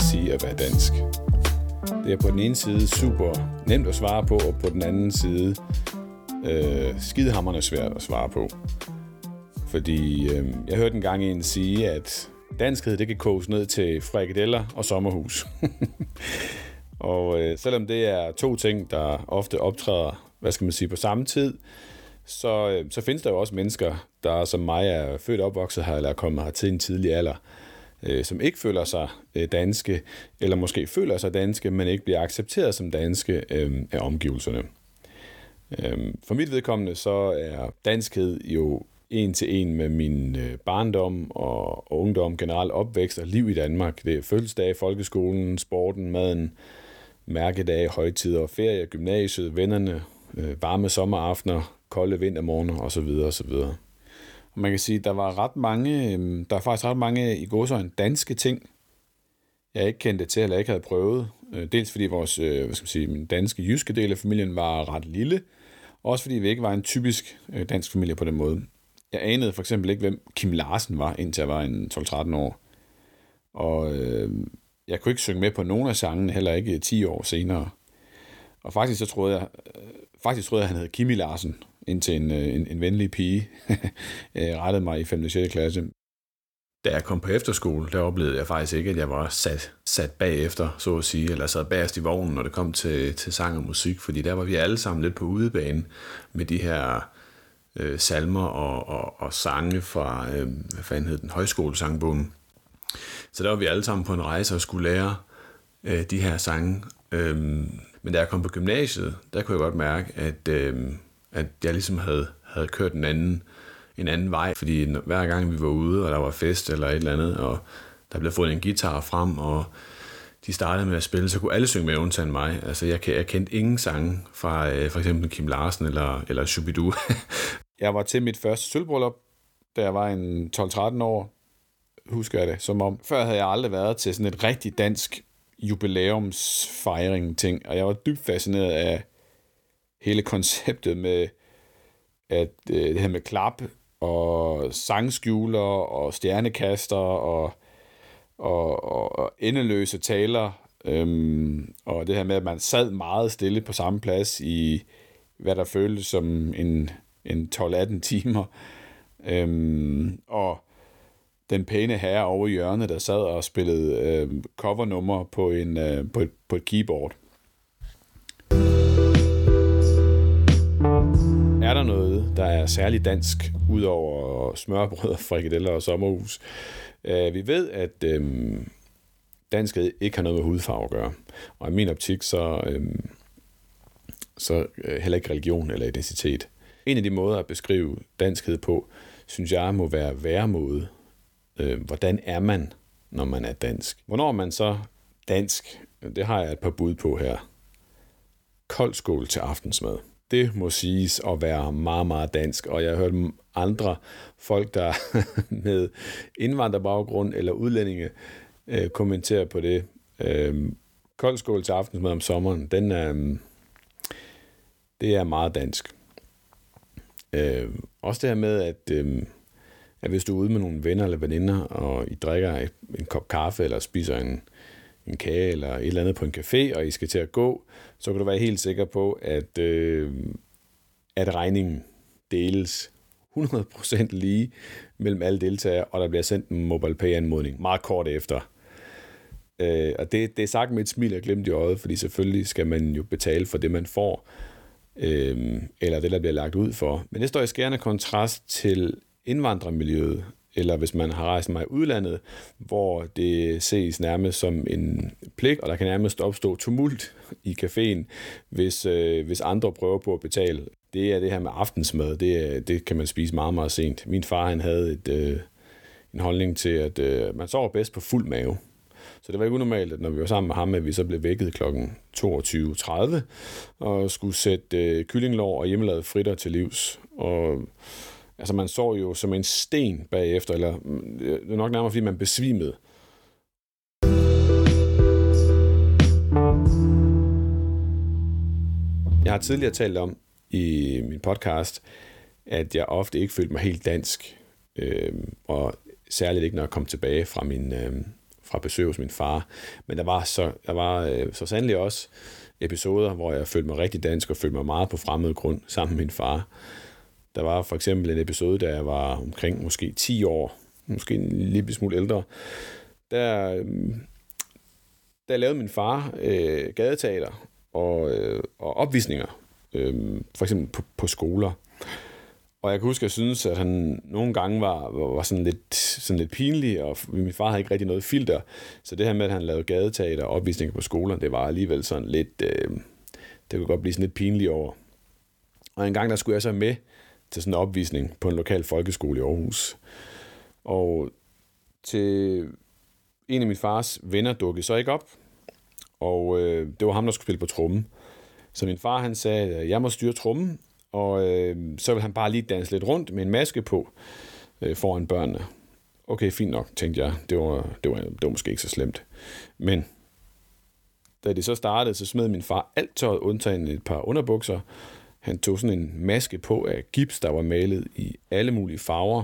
vil sige at være dansk? Det er på den ene side super nemt at svare på, og på den anden side øh, skidehammerne svært at svare på. Fordi øh, jeg hørte en gang en sige, at danskhed det kan koges ned til frikadeller og sommerhus. og øh, selvom det er to ting, der ofte optræder, hvad skal man sige, på samme tid, så, øh, så findes der jo også mennesker, der som mig er født og opvokset her, eller er kommet her til en tidlig alder, øh, som ikke føler sig øh, danske, eller måske føler sig danske, men ikke bliver accepteret som danske øh, af omgivelserne. Øh, for mit vedkommende så er danskhed jo en til en med min øh, barndom og, ungdom, generelt opvækst og liv i Danmark. Det er fødselsdage, folkeskolen, sporten, maden, mærkedage, højtider, ferie, gymnasiet, vennerne, øh, varme sommeraftener, kolde vintermorgener osv. osv. Og man kan sige, der var ret mange, øhm, der er faktisk ret mange i gåsøjne danske ting, jeg ikke kendte til, eller ikke havde prøvet. Øh, dels fordi vores, øh, hvad skal man sige, min danske jyske del af familien var ret lille, også fordi vi ikke var en typisk øh, dansk familie på den måde. Jeg anede for eksempel ikke, hvem Kim Larsen var, indtil jeg var en 12-13 år. Og øh, jeg kunne ikke synge med på nogen af sangene, heller ikke 10 år senere. Og faktisk så troede jeg, faktisk troede jeg, han hed Kimi Larsen, indtil en, øh, en, en venlig pige øh, rettede mig i 5. og 6. klasse. Da jeg kom på efterskole, der oplevede jeg faktisk ikke, at jeg var sat, sat bagefter, så at sige, eller sad bagerst i vognen, når det kom til, til sang og musik, fordi der var vi alle sammen lidt på udebane med de her øh, salmer og, og, og sange fra, øh, hvad fanden hed den, højskolesangbogen. Så der var vi alle sammen på en rejse og skulle lære øh, de her sange. Øh, men da jeg kom på gymnasiet, der kunne jeg godt mærke, at øh, at jeg ligesom havde, havde kørt en anden, en anden vej, fordi hver gang vi var ude, og der var fest eller et eller andet, og der blev fået en guitar frem, og de startede med at spille, så kunne alle synge med undtagen mig. Altså, jeg, jeg kendte ingen sange fra øh, for eksempel Kim Larsen eller, eller Shubidu. jeg var til mit første sølvbryllup, da jeg var en 12-13 år, husker jeg det, som om. Før havde jeg aldrig været til sådan et rigtig dansk jubilæumsfejring ting, og jeg var dybt fascineret af hele konceptet med at øh, det her med klap og sangskjuler og stjernekaster og, og, og, og endeløse taler øhm, og det her med, at man sad meget stille på samme plads i hvad der føltes som en, en 12-18 timer. Øhm, og den pæne herre over i hjørnet, der sad og spillede øh, covernummer på, en, øh, på, et, på et keyboard. Der noget, der er særligt dansk, udover smørbrød, frikadeller og sommerhus? Øh, vi ved, at øh, danskhed ikke har noget med hudfarve at gøre. Og i min optik, så, øh, så øh, heller ikke religion eller identitet. En af de måder at beskrive danskhed på, synes jeg må være væremåde. Øh, hvordan er man, når man er dansk? Hvornår er man så dansk? Det har jeg et par bud på her. Kold skål til aftensmad det må siges at være meget, meget dansk, og jeg har hørt andre folk, der med indvandrerbaggrund eller udlændinge øh, kommentere på det. Øh, kold skål til aftensmad om sommeren, den er, øh, det er meget dansk. Øh, også det her med, at, øh, at hvis du er ude med nogle venner eller veninder, og I drikker en kop kaffe, eller spiser en, en kage eller et eller andet på en café, og I skal til at gå, så kan du være helt sikker på, at, øh, at regningen deles 100% lige mellem alle deltagere, og der bliver sendt en mobile pay anmodning meget kort efter. Øh, og det, det er sagt med et smil og glemt i øjet, fordi selvfølgelig skal man jo betale for det, man får, øh, eller det, der bliver lagt ud for. Men det står i skærende kontrast til indvandrermiljøet, eller hvis man har rejst mig i udlandet, hvor det ses nærmest som en pligt, og der kan nærmest opstå tumult i caféen, hvis, øh, hvis andre prøver på at betale. Det er det her med aftensmad, det, det kan man spise meget, meget sent. Min far han havde et, øh, en holdning til, at øh, man sover bedst på fuld mave. Så det var ikke unormalt, at når vi var sammen med ham, at vi så blev vækket kl. 22.30 og skulle sætte øh, kyllinglår og hjemmelavet fritter til livs. Og Altså man så jo som en sten bagefter, eller mm, det er nok nærmere, fordi man besvimede. Jeg har tidligere talt om i min podcast, at jeg ofte ikke følte mig helt dansk, øh, og særligt ikke, når jeg kom tilbage fra min, øh, fra besøg hos min far. Men der var så, der var, øh, så sandelig også episoder, hvor jeg følte mig rigtig dansk og følte mig meget på fremmed grund sammen med min far. Der var for eksempel en episode, da jeg var omkring måske 10 år, måske en lille smule ældre. Der, der lavede min far øh, gadeteater og, øh, og opvisninger, øh, for eksempel på, på skoler. Og jeg kan huske, at jeg synes, at han nogle gange var, var, var sådan, lidt, sådan lidt pinlig, og min far havde ikke rigtig noget filter. Så det her med, at han lavede gadeteater og opvisninger på skoler, det var alligevel sådan lidt... Øh, det kunne godt blive sådan lidt pinligt over. Og en gang der skulle jeg så med til sådan en opvisning på en lokal folkeskole i Aarhus. Og til en af min fars venner dukkede så ikke op, og øh, det var ham, der skulle spille på trommen. Så min far han sagde, at jeg må styre trommen, og øh, så vil han bare lige danse lidt rundt med en maske på øh, foran børnene. Okay, fint nok, tænkte jeg. Det var, det, var, det var måske ikke så slemt. Men da det så startede, så smed min far alt tøjet, undtagen et par underbukser. Han tog sådan en maske på af gips, der var malet i alle mulige farver.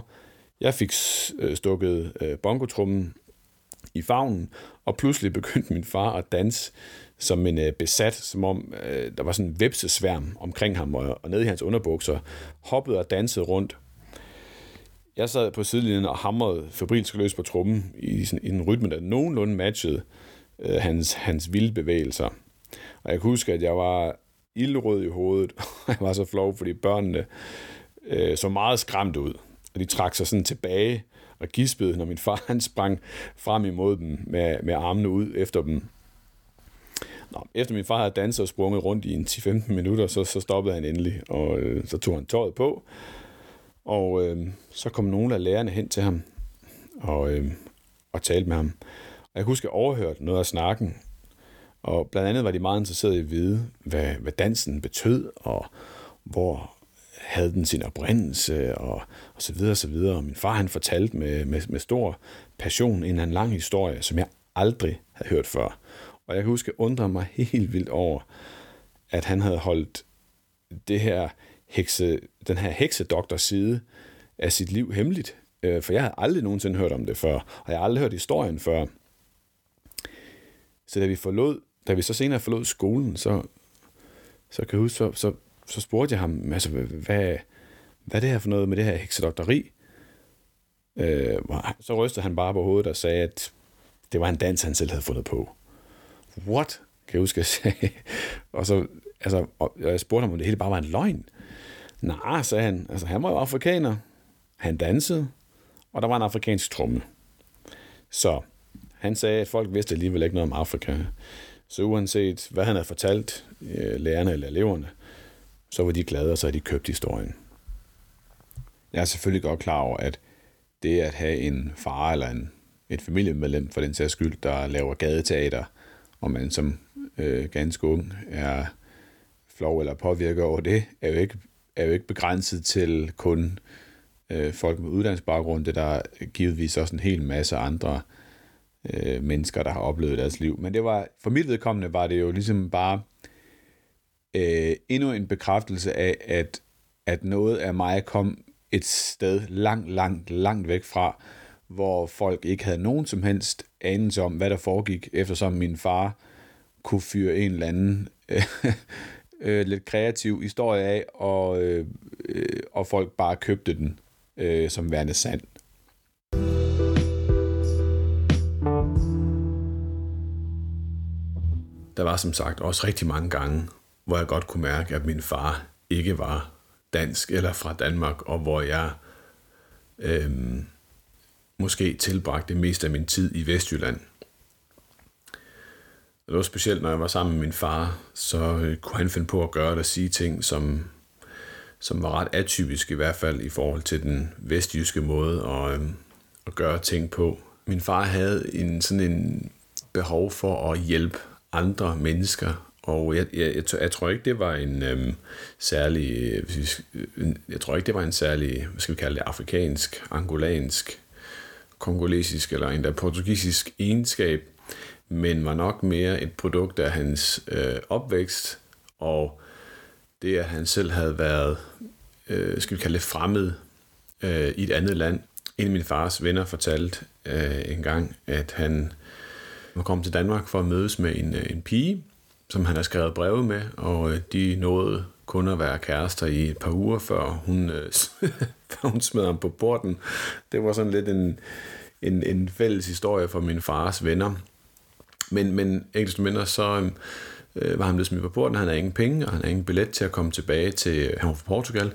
Jeg fik øh, stukket øh, bongotrummen i favnen, og pludselig begyndte min far at danse som en øh, besat, som om øh, der var sådan en vepsesværm omkring ham, og, og nede i hans underbukser, hoppede og dansede rundt. Jeg sad på sidelinjen og hamrede febrilsk løs på trummen i, sådan, i en rytme, der nogenlunde matchede øh, hans, hans vilde bevægelser. Og jeg kan huske, at jeg var ildrød i hovedet, og jeg var så flov, fordi børnene øh, så meget skræmt ud, og de trak sig sådan tilbage og gispede, når min far han sprang frem imod dem med, med armene ud efter dem. Nå, efter min far havde danset og sprunget rundt i en 10-15 minutter, så, så stoppede han endelig, og øh, så tog han tøjet på. Og øh, så kom nogle af lærerne hen til ham og, øh, og talte med ham. Og jeg husker, at jeg overhørte noget af snakken, og blandt andet var de meget interesserede i at vide, hvad, hvad dansen betød, og hvor havde den sin oprindelse, og, og så videre, og så videre. Og min far, han fortalte med, med, med stor passion en, en lang historie, som jeg aldrig havde hørt før. Og jeg kan huske, at undre mig helt vildt over, at han havde holdt det her hekse, den her heksedoktors side af sit liv hemmeligt. Øh, for jeg havde aldrig nogensinde hørt om det før, og jeg har aldrig hørt historien før. Så da vi forlod, da vi så senere forlod skolen, så, så kan jeg huske, så, så, så spurgte jeg ham, altså, hvad, hvad er det her for noget med det her heksedokteri? Øh, så rystede han bare på hovedet og sagde, at det var en dans, han selv havde fundet på what? Kan jeg huske, jeg sagde. Og så, altså, og jeg spurgte ham, om det hele bare var en løgn. Nej, sagde han. Altså, han var jo afrikaner. Han dansede, og der var en afrikansk tromme. Så han sagde, at folk vidste alligevel ikke noget om Afrika. Så uanset hvad han havde fortalt øh, lærerne eller eleverne, så var de glade, og så havde de købt historien. Jeg er selvfølgelig godt klar over, at det at have en far eller en, et familiemedlem for den sags skyld, der laver gadeteater, og man som øh, ganske ung er flov eller påvirker over det, er jo ikke, er jo ikke begrænset til kun øh, folk med uddannelsesbaggrund. Det er der givetvis også en hel masse andre øh, mennesker, der har oplevet deres liv. Men det var, for mit vedkommende var det jo ligesom bare øh, endnu en bekræftelse af, at, at noget af mig kom et sted langt, langt, langt væk fra, hvor folk ikke havde nogen som helst anelse om, hvad der foregik, eftersom min far kunne fyre en eller anden øh, lidt kreativ historie af, og, øh, øh, og folk bare købte den øh, som værende sand. Der var som sagt også rigtig mange gange, hvor jeg godt kunne mærke, at min far ikke var dansk eller fra Danmark, og hvor jeg øhm, måske tilbragte mest af min tid i Vestjylland. Det var specielt, når jeg var sammen med min far, så øh, kunne han finde på at gøre det og sige ting, som, som var ret atypiske i hvert fald i forhold til den vestjyske måde at, øhm, at gøre ting på. Min far havde en sådan en behov for at hjælpe andre mennesker, og jeg, jeg, jeg, jeg tror ikke, det var en øhm, særlig, øh, jeg tror ikke, det var en særlig, hvad skal vi kalde det, afrikansk, angolansk kongolesisk eller endda portugisisk egenskab, men var nok mere et produkt af hans øh, opvækst, og det, at han selv havde været, øh, skal vi kalde det, fremmed øh, i et andet land. en af min fars venner fortalte øh, en gang, at han var kommet til Danmark for at mødes med en, øh, en pige, som han har skrevet breve med, og øh, de nåede kun at være kærester i et par uger, før hun, øh, før hun smed ham på borden. Det var sådan lidt en, en, en fælles historie for min fars venner. Men, men ikke desto mindre, så øh, var han blevet smidt på borden, han havde ingen penge, og han havde ingen billet til at komme tilbage til, han var fra Portugal,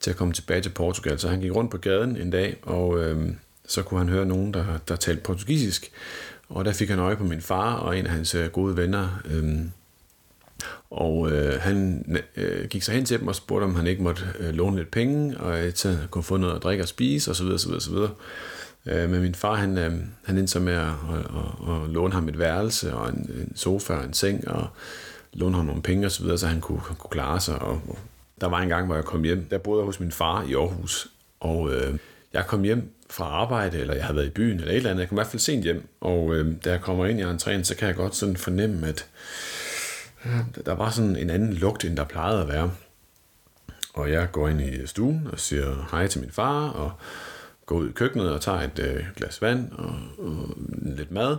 til at komme tilbage til Portugal. Så han gik rundt på gaden en dag, og øh, så kunne han høre nogen, der, der talte portugisisk. Og der fik han øje på min far og en af hans øh, gode venner. Øh, og øh, han øh, gik så hen til dem og spurgte, om han ikke måtte øh, låne lidt penge, og øh, så han kunne få noget at drikke og spise, osv. osv., osv. Øh, men min far, han, øh, han endte så med at, at, at, at låne ham et værelse, og en, en sofa og en seng, og låne ham nogle penge osv., så, så han kunne, kunne klare sig. Og, og der var en gang, hvor jeg kom hjem, der boede jeg hos min far i Aarhus, og øh, jeg kom hjem fra arbejde, eller jeg havde været i byen, eller et eller andet. Jeg kom i hvert fald sent hjem, og øh, da jeg kommer ind i entréen, så kan jeg godt sådan fornemme, at øh, der var sådan en anden lugt, end der plejede at være. Og jeg går ind i stuen og siger hej til min far, og går ud i køkkenet og tager et øh, glas vand og, og lidt mad.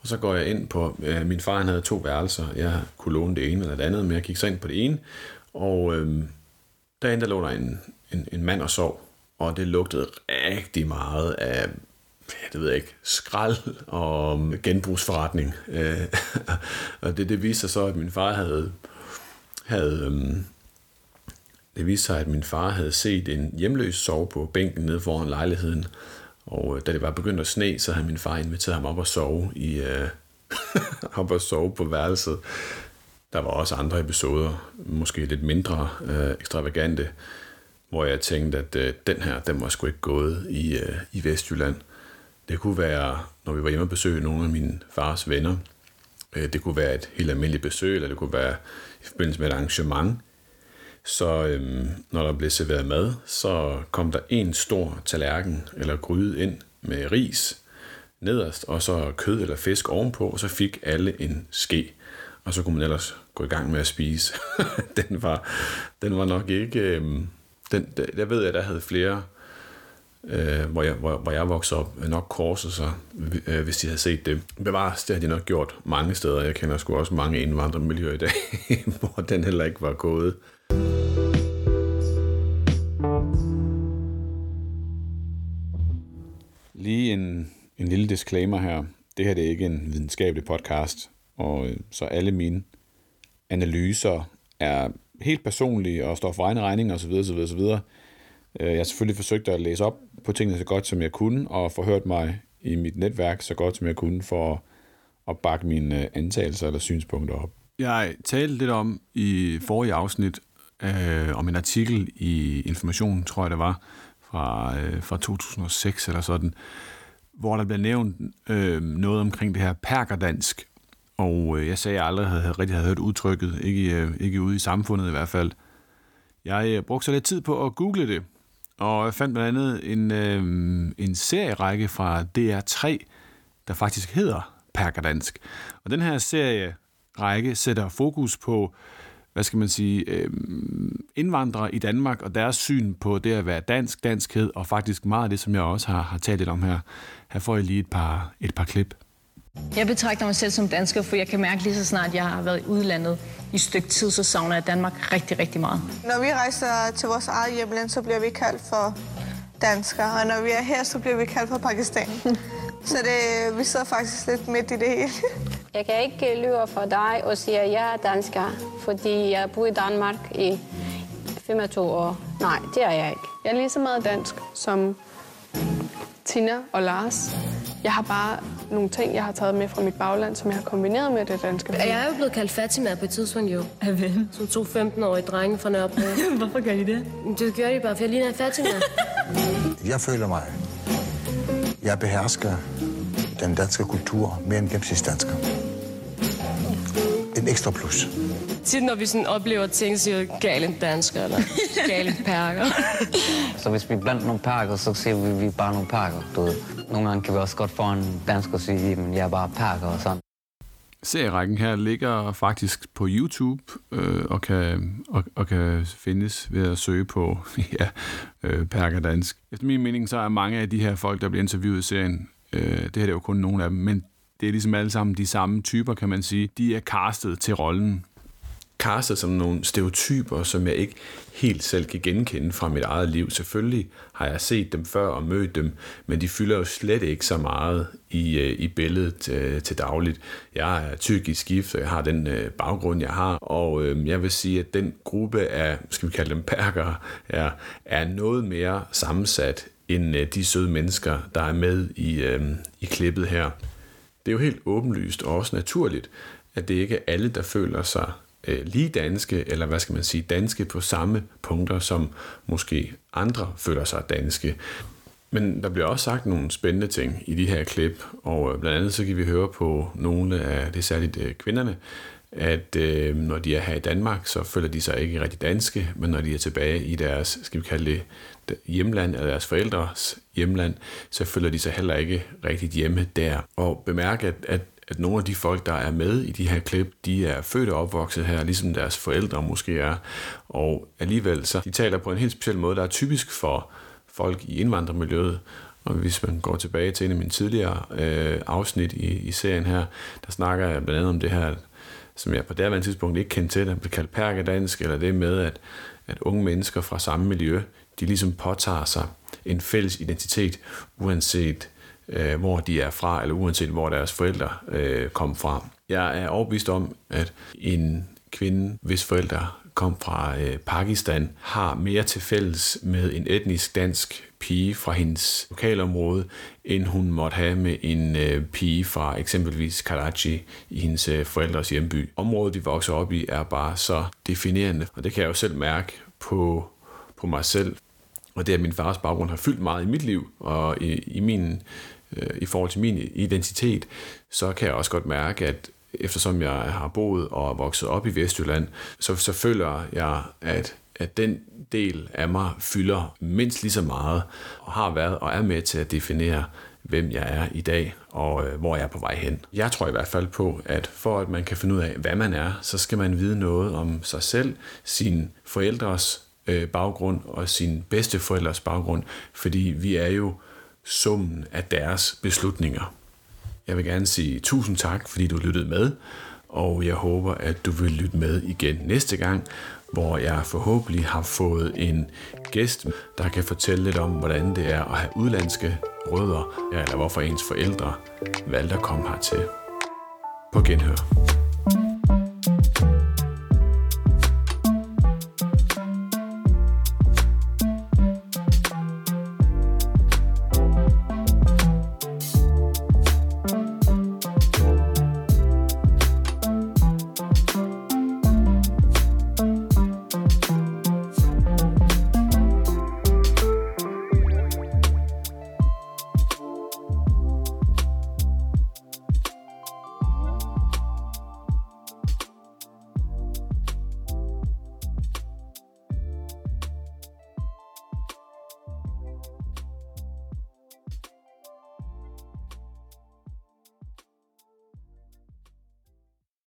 Og så går jeg ind på, øh, min far han havde to værelser, jeg kunne låne det ene eller det andet, men jeg gik så ind på det ene, og øh, derinde der lå der en, en, en mand og sov, og det lugtede rigtig meget af ja, det ved jeg ikke, skrald og genbrugsforretning. Øh, og det, det viste sig så, at min far havde, havde øhm, det viste sig, at min far havde set en hjemløs sove på bænken nede foran lejligheden. Og øh, da det var begyndt at sne, så havde min far inviteret ham op og sove i øh, op og sove på værelset. Der var også andre episoder, måske lidt mindre øh, ekstravagante, hvor jeg tænkte, at øh, den her, den var sgu ikke gået i, øh, i Vestjylland. Det kunne være, når vi var hjemme og besøge nogle af min fars venner. Øh, det kunne være et helt almindeligt besøg, eller det kunne være i forbindelse med et arrangement. Så øh, når der blev serveret mad, så kom der en stor tallerken eller gryde ind med ris nederst, og så kød eller fisk ovenpå, og så fik alle en ske. Og så kunne man ellers gå i gang med at spise. den, var, den var nok ikke... Øh, den, der ved jeg, der havde flere øh, hvor, jeg, hvor, hvor jeg voksede op, nok korset sig, øh, hvis de havde set det. Bevares, det har de nok gjort mange steder. Jeg kender sgu også mange indvandrermiljøer i dag, hvor den heller ikke var gået. Lige en, en lille disclaimer her. Det her det er ikke en videnskabelig podcast, og øh, så alle mine analyser er helt personlige og står for egne regninger osv. osv., osv. Øh, jeg har selvfølgelig forsøgt at læse op på tingene så godt, som jeg kunne, og forhørt mig i mit netværk så godt, som jeg kunne, for at bakke mine øh, antagelser eller synspunkter op. Jeg talte lidt om i forrige afsnit øh, om en artikel i Information, tror jeg det var, fra, øh, fra 2006 eller sådan, hvor der blev nævnt øh, noget omkring det her perkerdansk. Og øh, jeg sagde, at jeg aldrig havde, rigtig havde hørt udtrykket, ikke, øh, ikke ude i samfundet i hvert fald. Jeg øh, brugte så lidt tid på at google det, og jeg fandt blandt andet en, øh, en serierække fra DR3, der faktisk hedder Perkerdansk. Og den her serierække sætter fokus på, hvad skal man sige, øh, indvandrere i Danmark og deres syn på det at være dansk, danskhed, og faktisk meget af det, som jeg også har, har talt lidt om her. Her får I lige et par, et par klip. Jeg betragter mig selv som dansker, for jeg kan mærke lige så snart, jeg har været i udlandet i et stykke tid, så savner jeg Danmark rigtig, rigtig meget. Når vi rejser til vores eget hjemland, så bliver vi kaldt for danskere, og når vi er her, så bliver vi kaldt for Pakistan. så det, vi sidder faktisk lidt midt i det hele. jeg kan ikke lyve for dig og sige, at jeg er dansker, fordi jeg bor i Danmark i 25 år. Nej, det er jeg ikke. Jeg er lige så meget dansk som Tina og Lars. Jeg har bare nogle ting, jeg har taget med fra mit bagland, som jeg har kombineret med det danske. Jeg er jo blevet kaldt Fatima på et tidspunkt, jo. Af hvem? Som to 15-årige drenge fra Nørrebro. Hvorfor gør I det? Det gør de bare, for jeg ligner Fatima. jeg føler mig, jeg behersker den danske kultur mere end gennemsnitsdansker. En ekstra plus. Tit når vi sådan oplever ting, så siger vi, gale dansker, eller gale perker. så hvis vi er blandt nogle perker, så siger vi, at vi er bare nogle perker, du ved. Nogle gange kan vi også godt få en dansk og sige, at jeg er bare perker og sådan. Serierækken her ligger faktisk på YouTube øh, og, kan, og, og kan findes ved at søge på ja, øh, Perker Dansk. Efter min mening, så er mange af de her folk, der bliver interviewet i serien, øh, det her er jo kun nogle af dem, men det er ligesom alle sammen de samme typer, kan man sige. De er castet til rollen castet som nogle stereotyper, som jeg ikke helt selv kan genkende fra mit eget liv. Selvfølgelig har jeg set dem før og mødt dem, men de fylder jo slet ikke så meget i, øh, i billedet til, øh, til dagligt. Jeg er tyrkisk gift, og jeg har den øh, baggrund, jeg har, og øh, jeg vil sige, at den gruppe af, skal vi kalde dem perker, er, er noget mere sammensat end øh, de søde mennesker, der er med i, øh, i klippet her. Det er jo helt åbenlyst og også naturligt, at det ikke er alle, der føler sig øh, lige danske, eller hvad skal man sige, danske på samme punkter, som måske andre føler sig danske. Men der bliver også sagt nogle spændende ting i de her klip, og øh, blandt andet så kan vi høre på nogle af, det er særligt øh, kvinderne, at øh, når de er her i Danmark, så føler de sig ikke rigtig danske, men når de er tilbage i deres, skal vi kalde det, hjemland, eller deres forældres hjemland, så føler de sig heller ikke rigtig hjemme der. Og bemærk, at, at at nogle af de folk, der er med i de her klip, de er født og opvokset her, ligesom deres forældre måske er. Og alligevel, så de taler på en helt speciel måde, der er typisk for folk i indvandrermiljøet. Og hvis man går tilbage til en af mine tidligere øh, afsnit i, i serien her, der snakker jeg blandt andet om det her, som jeg på det tidspunkt ikke kendte til, der blev kaldt perkedansk, eller det med, at, at unge mennesker fra samme miljø, de ligesom påtager sig en fælles identitet, uanset øh, hvor de er fra, eller uanset hvor deres forældre øh, kom fra. Jeg er overbevist om, at en kvinde, hvis forældre kom fra øh, Pakistan, har mere til fælles med en etnisk dansk pige fra hendes lokalområde, end hun måtte have med en øh, pige fra eksempelvis Karachi i hendes øh, forældres hjemby. Området, de vokser op i, er bare så definerende, og det kan jeg jo selv mærke på, på mig selv. Og det, at min fars baggrund har fyldt meget i mit liv, og i, i min øh, i forhold til min identitet, så kan jeg også godt mærke, at eftersom jeg har boet og vokset op i Vestjylland, så, så føler jeg, at, at den del af mig fylder mindst lige så meget, og har været og er med til at definere, hvem jeg er i dag, og øh, hvor jeg er på vej hen. Jeg tror i hvert fald på, at for at man kan finde ud af, hvad man er, så skal man vide noget om sig selv, sine forældres øh, baggrund og sin forældres baggrund, fordi vi er jo summen af deres beslutninger. Jeg vil gerne sige tusind tak, fordi du lyttede med, og jeg håber, at du vil lytte med igen næste gang, hvor jeg forhåbentlig har fået en gæst, der kan fortælle lidt om, hvordan det er at have udlandske rødder, eller hvorfor ens forældre valgte at komme hertil. På genhør.